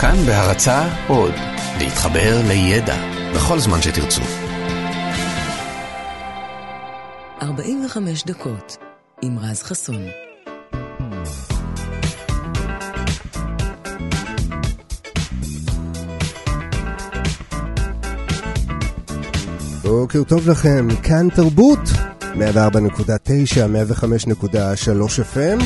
כאן בהרצה עוד, להתחבר לידע בכל זמן שתרצו. 45 דקות עם רז חסון. בוקר טוב לכם, כאן תרבות, 104.9, 105.3 FM.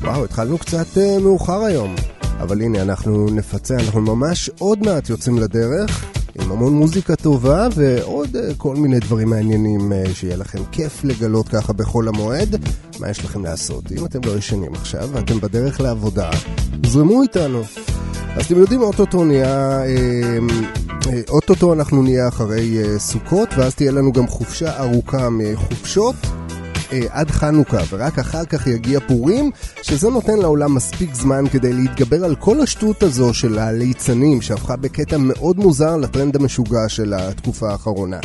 וואו, התחלנו קצת uh, מאוחר היום, אבל הנה, אנחנו נפצה, אנחנו ממש עוד מעט יוצאים לדרך, עם המון מוזיקה טובה ועוד uh, כל מיני דברים מעניינים uh, שיהיה לכם כיף לגלות ככה בחול המועד. מה יש לכם לעשות? אם אתם לא ישנים עכשיו ואתם בדרך לעבודה, זרמו איתנו. אז אתם יודעים, אוטוטו נהיה... אוטוטו אנחנו נהיה אחרי סוכות, ואז תהיה לנו גם חופשה ארוכה מחופשות. עד חנוכה, ורק אחר כך יגיע פורים, שזה נותן לעולם מספיק זמן כדי להתגבר על כל השטות הזו של הליצנים, שהפכה בקטע מאוד מוזר לטרנד המשוגע של התקופה האחרונה.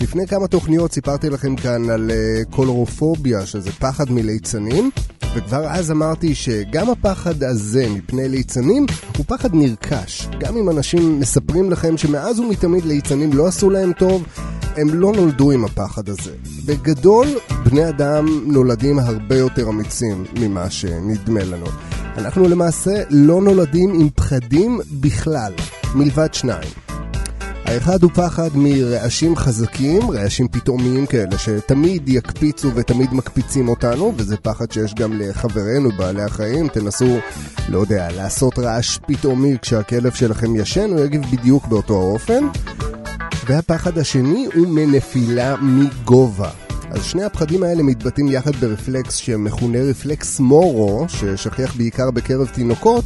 לפני כמה תוכניות סיפרתי לכם כאן על קולורופוביה, שזה פחד מליצנים, וכבר אז אמרתי שגם הפחד הזה מפני ליצנים הוא פחד נרכש. גם אם אנשים מספרים לכם שמאז ומתמיד ליצנים לא עשו להם טוב, הם לא נולדו עם הפחד הזה. בגדול, בני אדם נולדים הרבה יותר אמיצים ממה שנדמה לנו. אנחנו למעשה לא נולדים עם פחדים בכלל, מלבד שניים. האחד הוא פחד מרעשים חזקים, רעשים פתאומיים כאלה שתמיד יקפיצו ותמיד מקפיצים אותנו, וזה פחד שיש גם לחברינו בעלי החיים. תנסו, לא יודע, לעשות רעש פתאומי כשהכלב שלכם ישן, הוא יגיב בדיוק באותו האופן. והפחד השני הוא מנפילה מגובה. אז שני הפחדים האלה מתבטאים יחד ברפלקס שמכונה רפלקס מורו, ששכיח בעיקר בקרב תינוקות.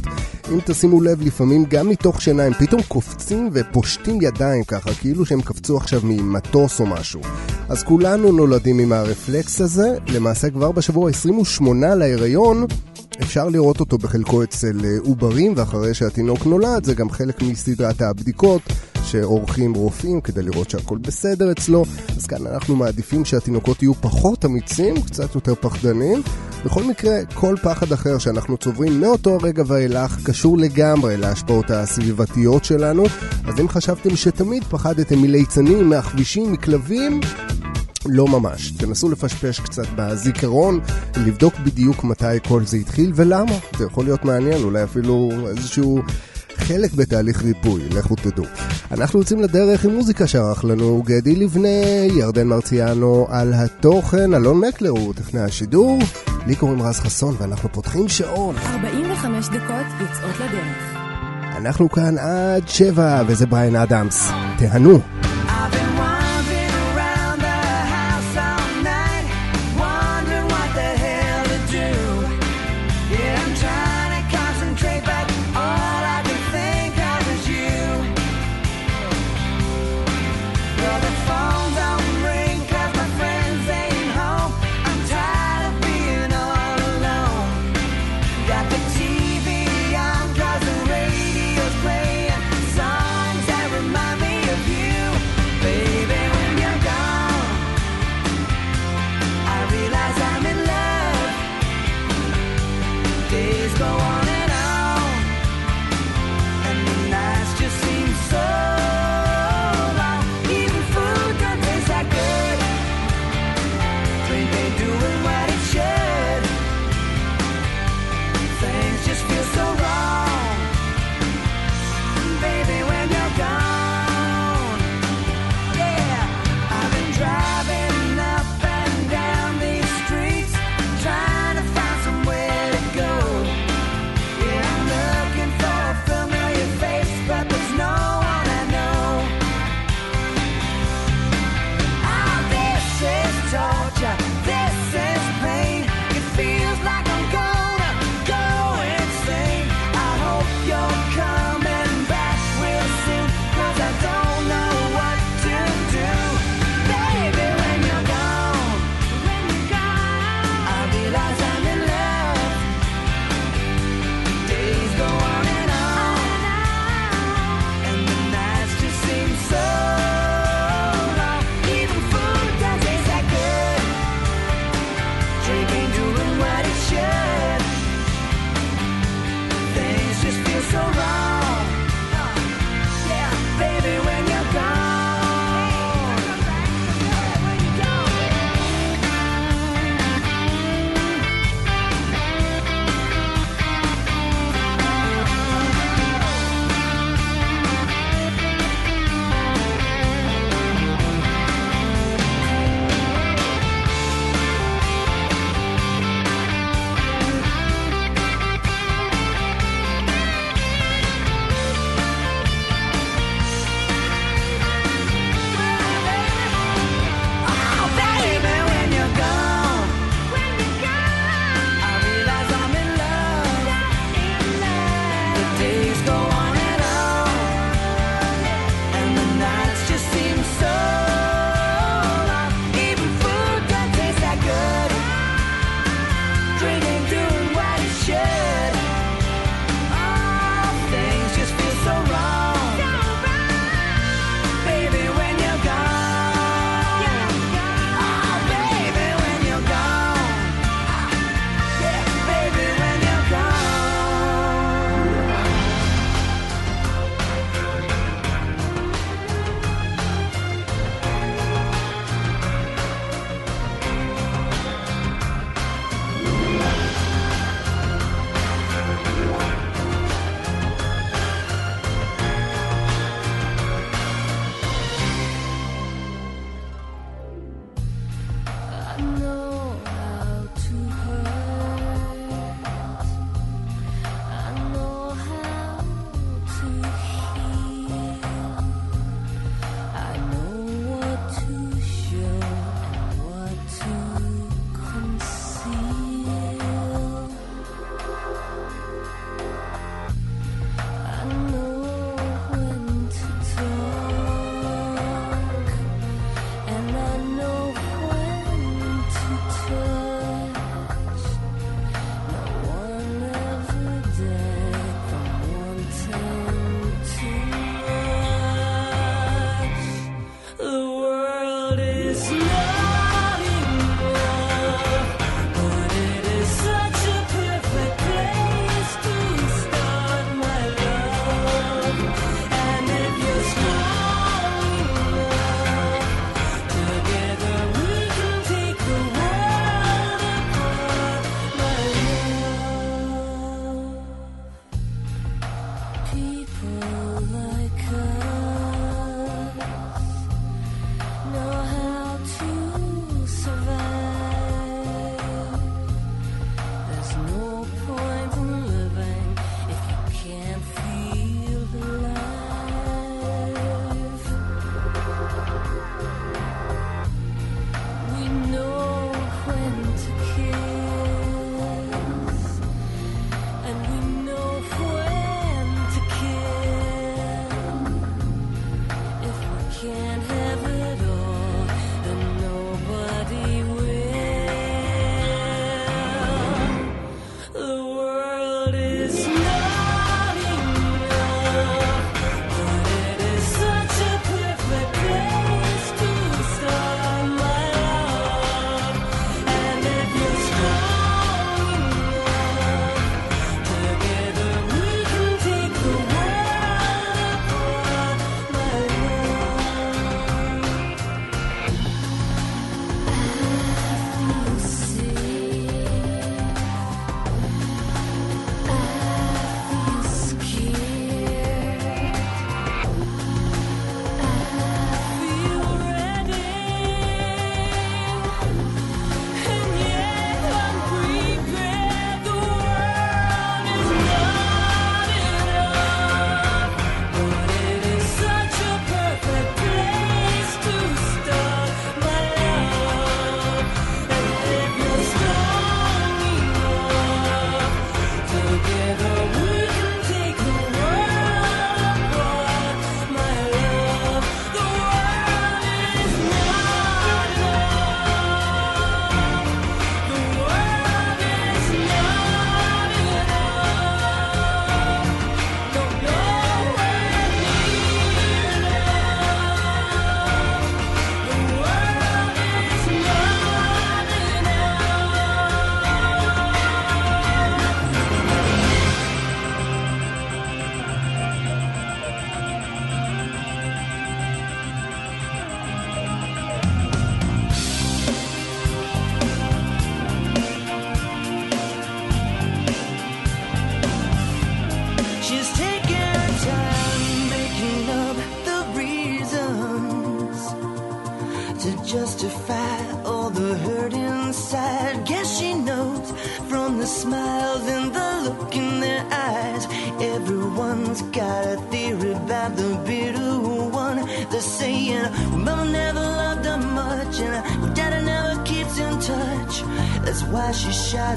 אם תשימו לב, לפעמים גם מתוך שינה הם פתאום קופצים ופושטים ידיים ככה, כאילו שהם קפצו עכשיו ממטוס או משהו. אז כולנו נולדים עם הרפלקס הזה, למעשה כבר בשבוע 28 להיריון. אפשר לראות אותו בחלקו אצל עוברים, ואחרי שהתינוק נולד, זה גם חלק מסדרת הבדיקות שעורכים רופאים כדי לראות שהכל בסדר אצלו. אז כאן אנחנו מעדיפים שהתינוקות יהיו פחות אמיצים, קצת יותר פחדנים. בכל מקרה, כל פחד אחר שאנחנו צוברים מאותו הרגע ואילך קשור לגמרי להשפעות הסביבתיות שלנו. אז אם חשבתם שתמיד פחדתם מליצנים, מהכבישים, מכלבים, לא ממש. תנסו לפשפש קצת בזיכרון, לבדוק בדיוק מתי כל זה התחיל ולמה. זה יכול להיות מעניין, אולי אפילו איזשהו חלק בתהליך ריפוי, לכו תדעו. אנחנו יוצאים לדרך עם מוזיקה שערך לנו גדי לבנה, ירדן מרציאנו על התוכן, אלון מקלר הוא טכנאי השידור, לי קוראים רז חסון ואנחנו פותחים שעון. 45 דקות יוצאות לדרך. אנחנו כאן עד שבע, וזה בריין אדמס. תהנו.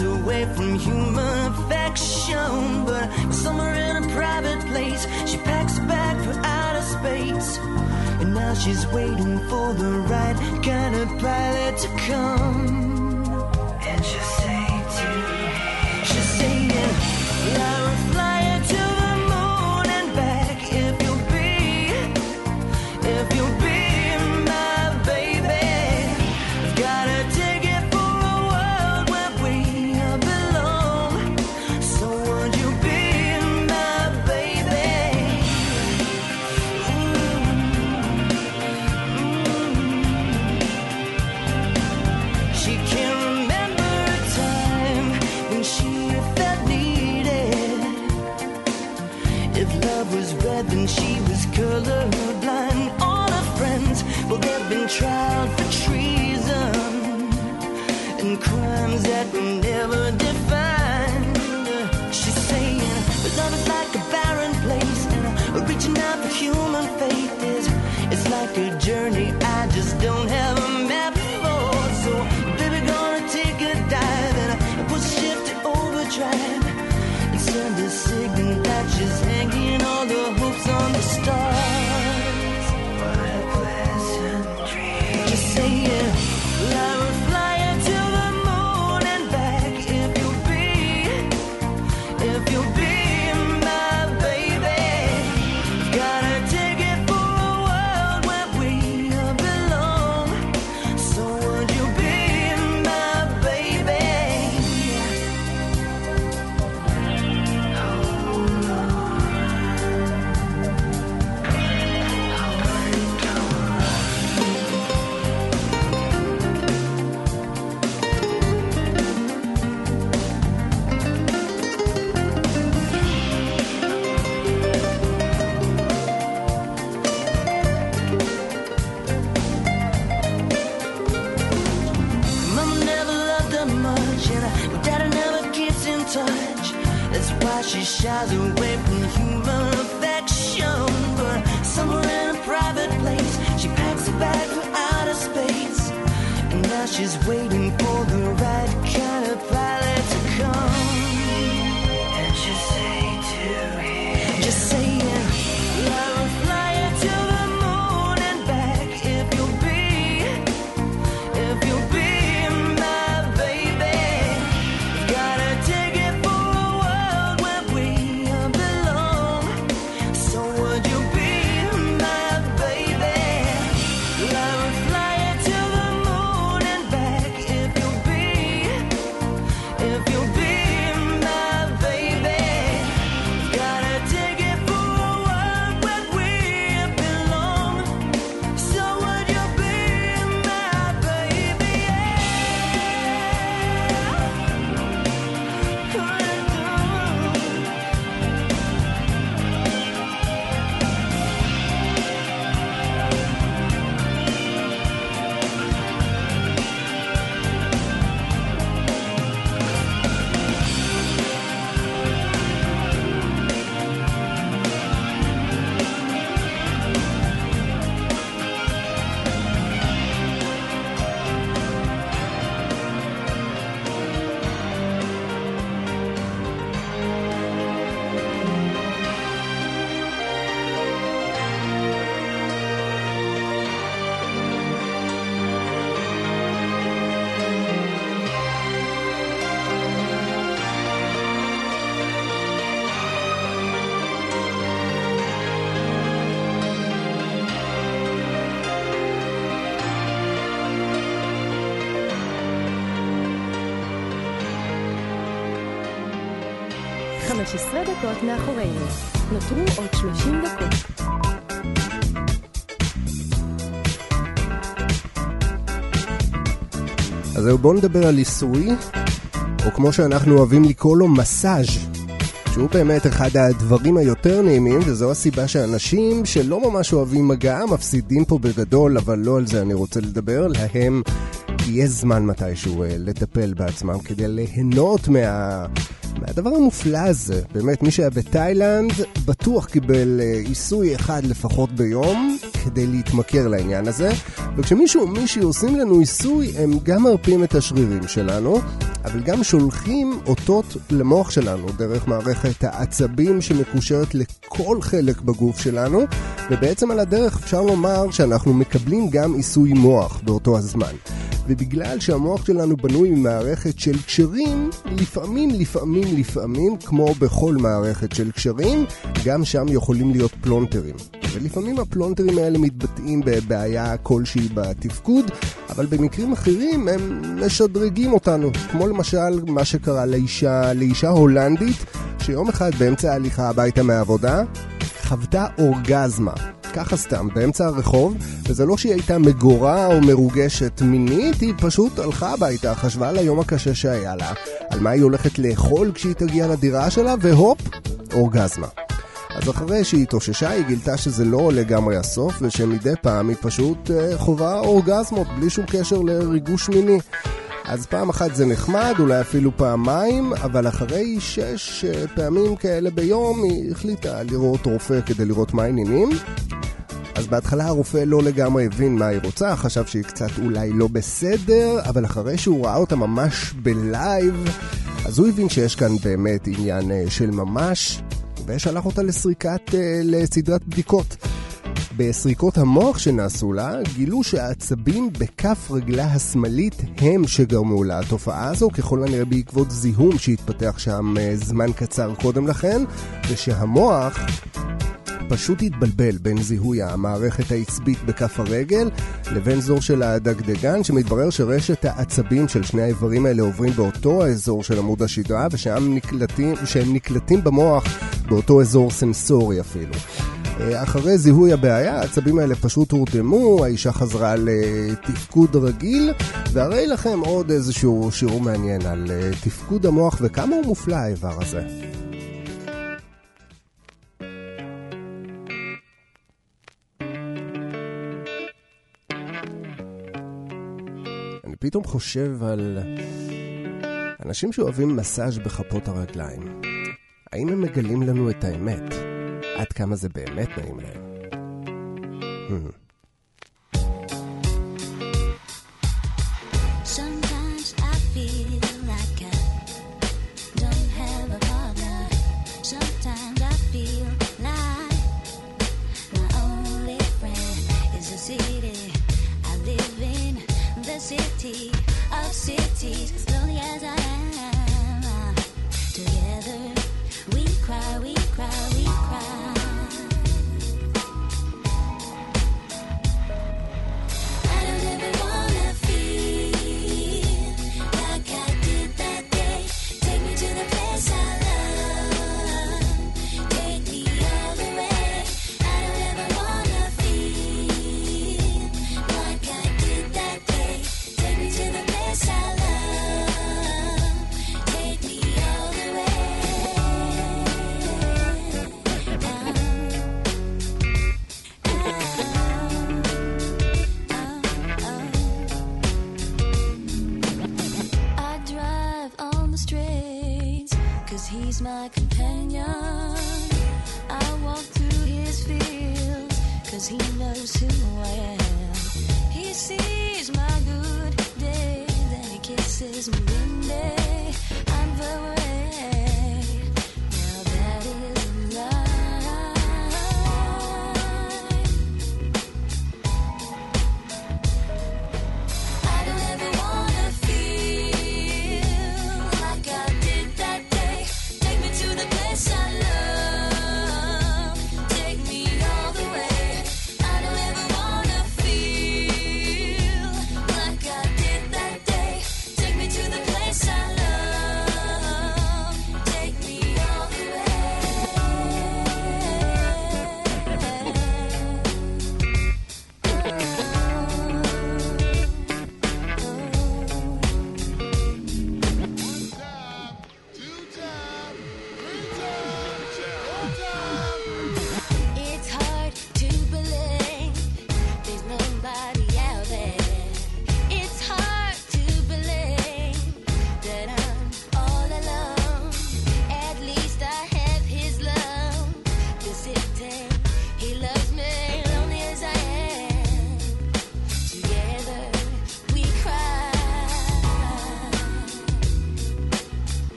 away from human affection, but somewhere in a private place, she packs a bag for outer space. And now she's waiting for the right kind of pilot to come. 16 דקות מאחורינו. נותרו עוד 30 דקות. אז בואו נדבר על עיסוי, או כמו שאנחנו אוהבים לקרוא לו מסאז'. שהוא באמת אחד הדברים היותר נעימים, וזו הסיבה שאנשים שלא ממש אוהבים מגע מפסידים פה בגדול, אבל לא על זה אני רוצה לדבר, להם יהיה זמן מתישהו אה, לטפל בעצמם כדי ליהנות מה... מהדבר המופלא הזה. באמת, מי שהיה בתאילנד בטוח קיבל אה, עיסוי אחד לפחות ביום כדי להתמכר לעניין הזה. וכשמישהו או מישהי עושים לנו עיסוי, הם גם מרפים את השרירים שלנו, אבל גם שולחים אותות למוח שלנו דרך מערכת העצבים שמקושרת לכל חלק בגוף שלנו, ובעצם על הדרך אפשר לומר שאנחנו מקבלים גם עיסוי מוח באותו הזמן. ובגלל שהמוח שלנו בנוי ממערכת של קשרים, לפעמים, לפעמים, לפעמים, כמו בכל מערכת של קשרים, גם שם יכולים להיות פלונטרים. ולפעמים הפלונטרים האלה מתבטאים בבעיה כלשהי בתפקוד, אבל במקרים אחרים הם משדרגים אותנו, כמו למשל מה שקרה לאישה, לאישה הולנדית, שיום אחד באמצע ההליכה הביתה מהעבודה, חוותה אורגזמה. ככה סתם, באמצע הרחוב, וזה לא שהיא הייתה מגורה או מרוגשת מינית, היא פשוט הלכה הביתה, חשבה על היום הקשה שהיה לה, על מה היא הולכת לאכול כשהיא תגיע לדירה שלה, והופ, אורגזמה. אז אחרי שהיא התאוששה, היא גילתה שזה לא לגמרי הסוף, ושמדי פעם היא פשוט uh, חווה אורגזמות, בלי שום קשר לריגוש מיני. אז פעם אחת זה נחמד, אולי אפילו פעמיים, אבל אחרי שש uh, פעמים כאלה ביום, היא החליטה לראות רופא כדי לראות מה העניינים. אז בהתחלה הרופא לא לגמרי הבין מה היא רוצה, חשב שהיא קצת אולי לא בסדר, אבל אחרי שהוא ראה אותה ממש בלייב, אז הוא הבין שיש כאן באמת עניין uh, של ממש, ושלח אותה לסריקת, uh, לסדרת בדיקות. בסריקות המוח שנעשו לה, גילו שהעצבים בכף רגלה השמאלית הם שגרמו לתופעה הזו, ככל הנראה בעקבות זיהום שהתפתח שם uh, זמן קצר קודם לכן, ושהמוח פשוט התבלבל בין זיהוי המערכת העצבית בכף הרגל לבין זור של הדגדגן, שמתברר שרשת העצבים של שני האיברים האלה עוברים באותו האזור של עמוד השדרה, ושהם נקלטים, נקלטים במוח באותו אזור סנסורי אפילו. אחרי זיהוי הבעיה, העצבים האלה פשוט הורדמו, האישה חזרה לתפקוד רגיל, והרי לכם עוד איזשהו שיעור מעניין על תפקוד המוח וכמה הוא מופלא האיבר הזה. אני פתאום חושב על אנשים שאוהבים מסאז' בכפות הרגליים. האם הם מגלים לנו את האמת? עד כמה זה באמת נעים להם? Hmm.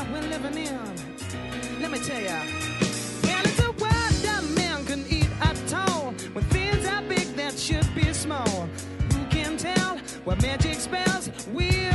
world we're living in. Let me tell ya. Well, it's a world that man can eat at all. When things are big that should be small. Who can tell what magic spells will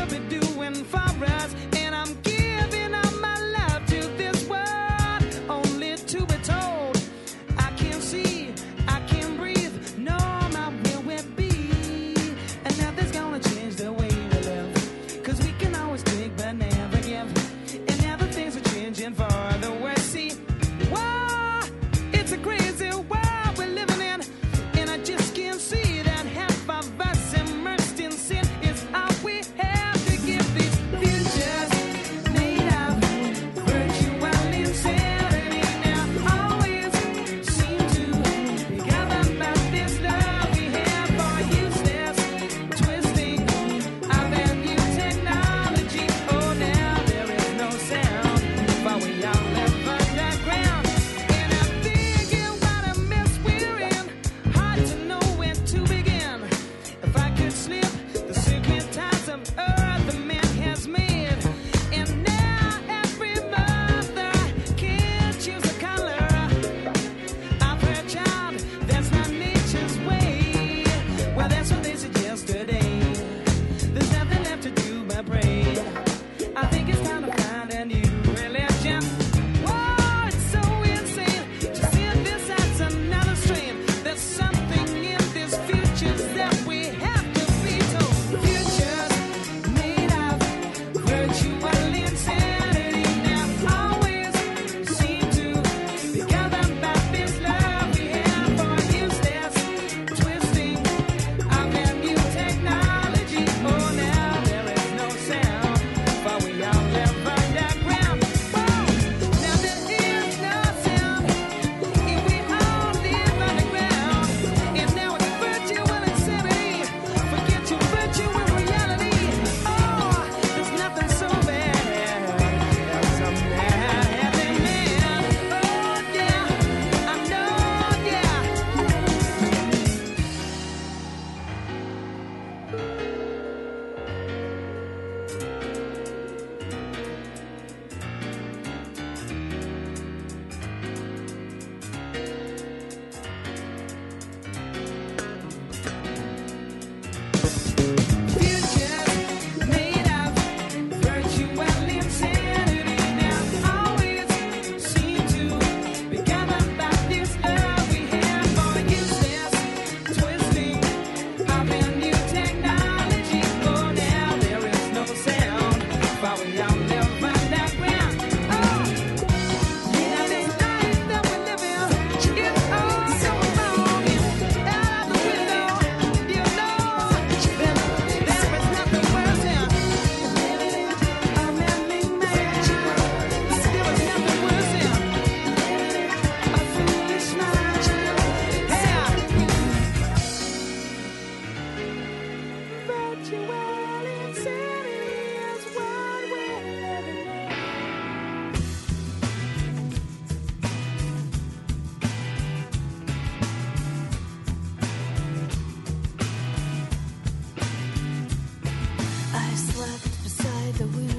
the wind.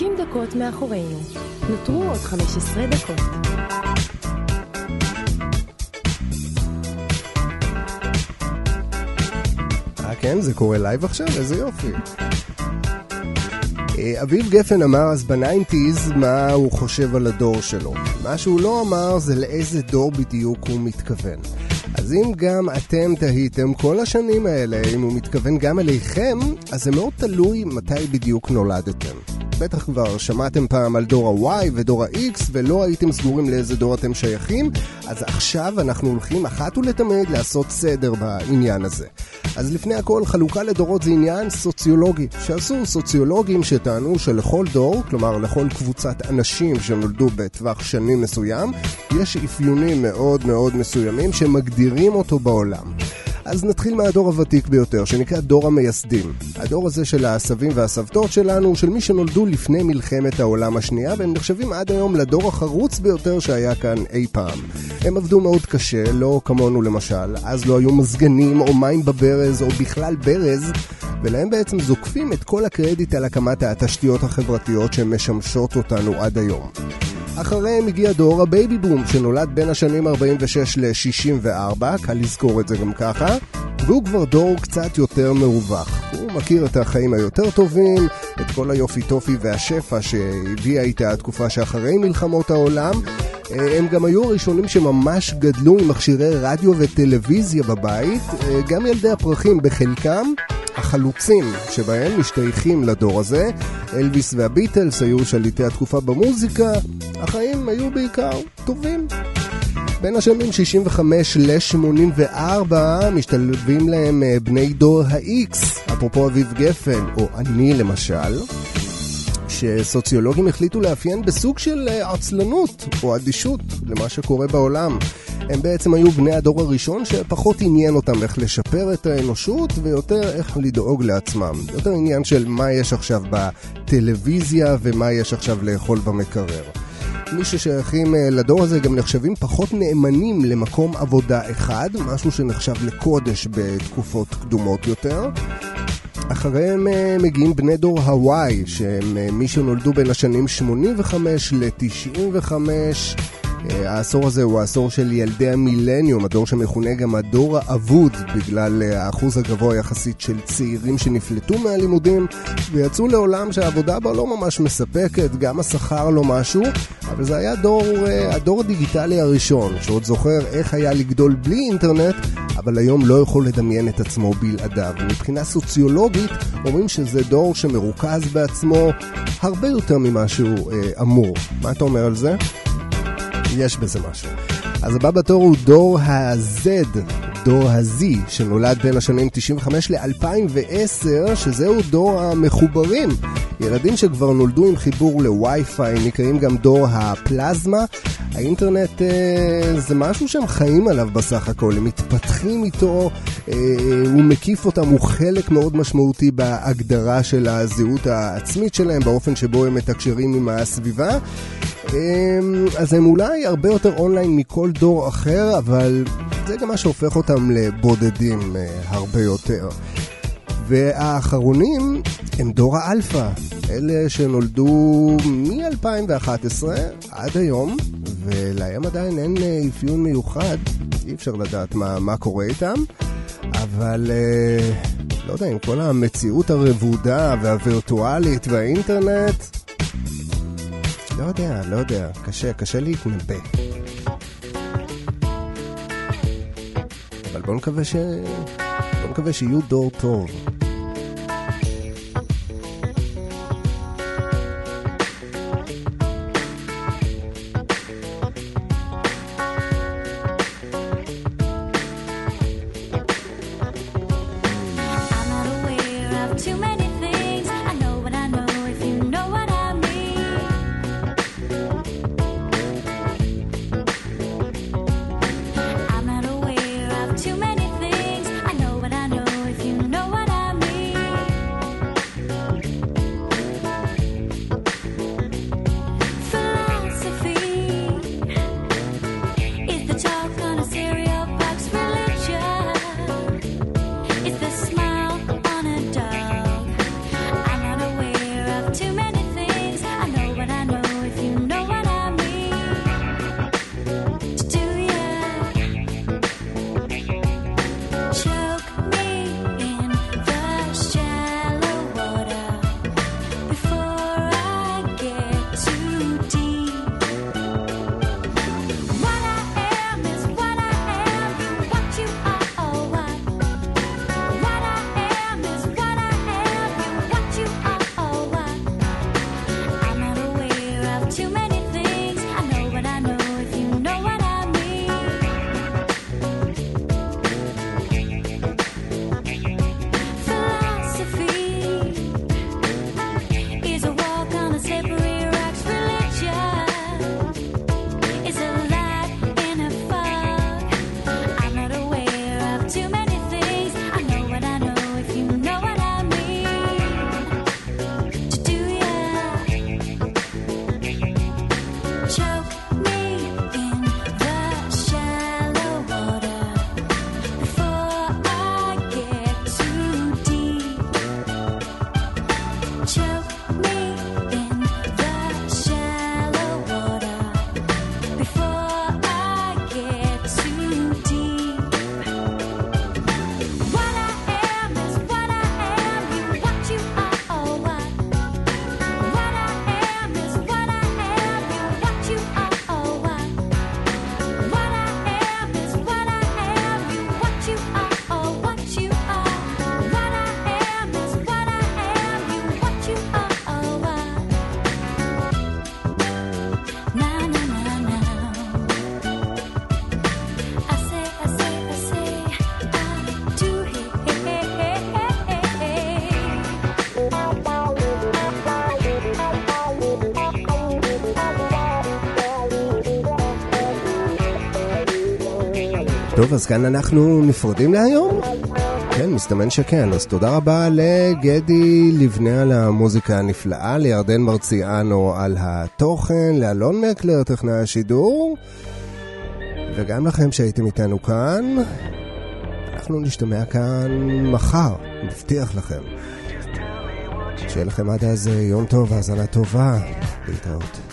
30 דקות מאחורינו. נותרו עוד 15 דקות. אה כן, זה קורה live עכשיו? איזה יופי. אה, אביב גפן אמר אז ב nineties מה הוא חושב על הדור שלו. מה שהוא לא אמר זה לאיזה דור בדיוק הוא מתכוון. אז אם גם אתם תהיתם כל השנים האלה, אם הוא מתכוון גם אליכם, אז זה מאוד תלוי מתי בדיוק נולדתם. בטח כבר שמעתם פעם על דור ה-Y ודור ה-X ולא הייתם סגורים לאיזה דור אתם שייכים, אז עכשיו אנחנו הולכים אחת ולתמיד לעשות סדר בעניין הזה. אז לפני הכל, חלוקה לדורות זה עניין סוציולוגי, שעשו סוציולוגים שטענו שלכל דור, כלומר לכל קבוצת אנשים שנולדו בטווח שנים מסוים, יש אפיונים מאוד מאוד מסוימים שמגדירים אותו בעולם. אז נתחיל מהדור הוותיק ביותר, שנקרא דור המייסדים. הדור הזה של הסבים והסבתות שלנו, של מי שנולדו לפני מלחמת העולם השנייה, והם נחשבים עד היום לדור החרוץ ביותר שהיה כאן אי פעם. הם עבדו מאוד קשה, לא כמונו למשל, אז לא היו מזגנים או מים בברז או בכלל ברז, ולהם בעצם זוקפים את כל הקרדיט על הקמת התשתיות החברתיות שמשמשות אותנו עד היום. אחריהם הגיע דור הבייבי בום, שנולד בין השנים 46 ל-64, קל לזכור את זה גם ככה, והוא כבר דור קצת יותר מרווח. הוא מכיר את החיים היותר טובים, את כל היופי טופי והשפע שהביאה איתה התקופה שאחרי מלחמות העולם. אה, הם גם היו הראשונים שממש גדלו עם מכשירי רדיו וטלוויזיה בבית, אה, גם ילדי הפרחים בחלקם. החלוצים שבהם משתייכים לדור הזה, אלוויס והביטלס היו שליטי התקופה במוזיקה, החיים היו בעיקר טובים. בין השנים 65 ל-84 משתלבים להם אה, בני דור ה-X, אפרופו אביב גפן, או אני למשל, שסוציולוגים החליטו לאפיין בסוג של אה, עצלנות או אדישות למה שקורה בעולם. הם בעצם היו בני הדור הראשון שפחות עניין אותם איך לשפר את האנושות ויותר איך לדאוג לעצמם. יותר עניין של מה יש עכשיו בטלוויזיה ומה יש עכשיו לאכול במקרר. מי ששייכים אה, לדור הזה גם נחשבים פחות נאמנים למקום עבודה אחד, משהו שנחשב לקודש בתקופות קדומות יותר. אחריהם אה, מגיעים בני דור הוואי, שהם אה, מי שנולדו בין השנים 85 ל-95, אה, העשור הזה הוא העשור של ילדי המילניום, הדור שמכונה גם הדור האבוד, בגלל אה, האחוז הגבוה יחסית של צעירים שנפלטו מהלימודים ויצאו לעולם שהעבודה בה לא ממש מספקת, גם השכר לא משהו, אבל זה היה דור, אה, הדור הדיגיטלי הראשון, שעוד זוכר איך היה לגדול בלי אינטרנט, אבל היום לא יכול לדמיין את עצמו בלעדיו. מבחינה סוציולוגית אומרים שזה דור שמרוכז בעצמו הרבה יותר ממה שהוא אה, אמור. מה אתה אומר על זה? יש בזה משהו. אז הבא בתור הוא דור ה-Z, דור ה-Z, שנולד בין השנים 95 ל-2010, שזהו דור המחוברים. ילדים שכבר נולדו עם חיבור לווי-פיי, נקראים גם דור הפלזמה. האינטרנט אה, זה משהו שהם חיים עליו בסך הכל, הם מתפתחים איתו, אה, הוא מקיף אותם, הוא חלק מאוד משמעותי בהגדרה של הזהות העצמית שלהם, באופן שבו הם מתקשרים עם הסביבה. אמ, אז הם אולי הרבה יותר אונליין מכל דור אחר, אבל זה גם מה שהופך אותם לבודדים אה, הרבה יותר. והאחרונים הם דור האלפא, אלה שנולדו מ-2011 עד היום, ולהם עדיין אין אה, אפיון מיוחד, אי אפשר לדעת מה, מה קורה איתם, אבל אה, לא יודע, עם כל המציאות הרבודה והווירטואלית והאינטרנט, לא יודע, לא יודע, קשה, קשה להתנבא. אבל בואו נקווה ש... בואו נקווה שיהיו דור טוב. טוב, אז כאן אנחנו נפרדים להיום? כן, מסתמן שכן. אז תודה רבה לגדי לבנה על המוזיקה הנפלאה, לירדן מרציאנו על התוכן, לאלון מקלר, טכנאי השידור, וגם לכם שהייתם איתנו כאן. אנחנו נשתמע כאן מחר, מבטיח לכם. שיהיה לכם עד אז יום טוב, האזנה טובה. להתראות.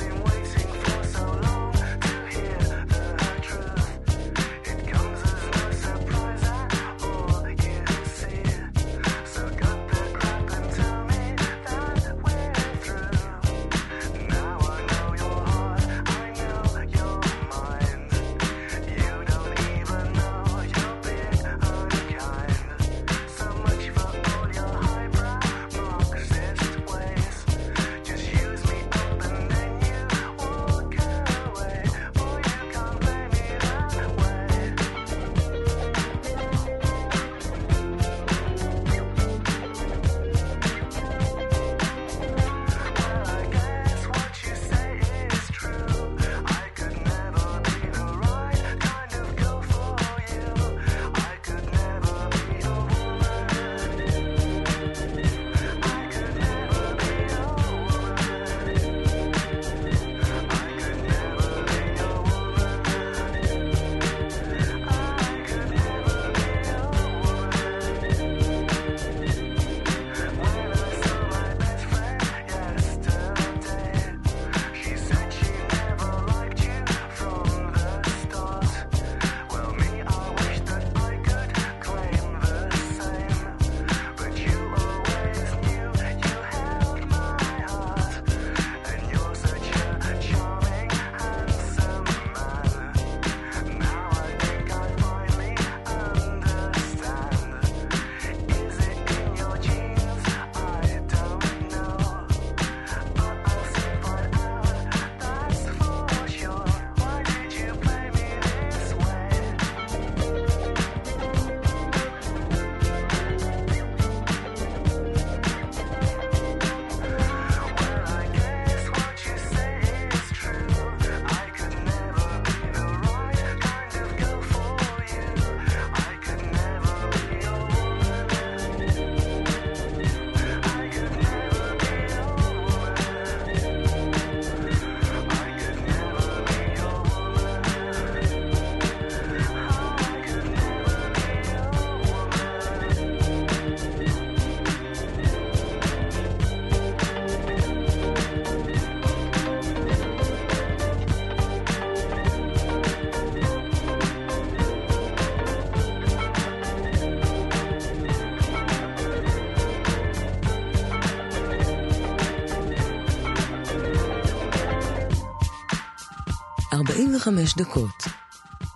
45 דקות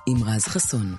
עם רז חסון.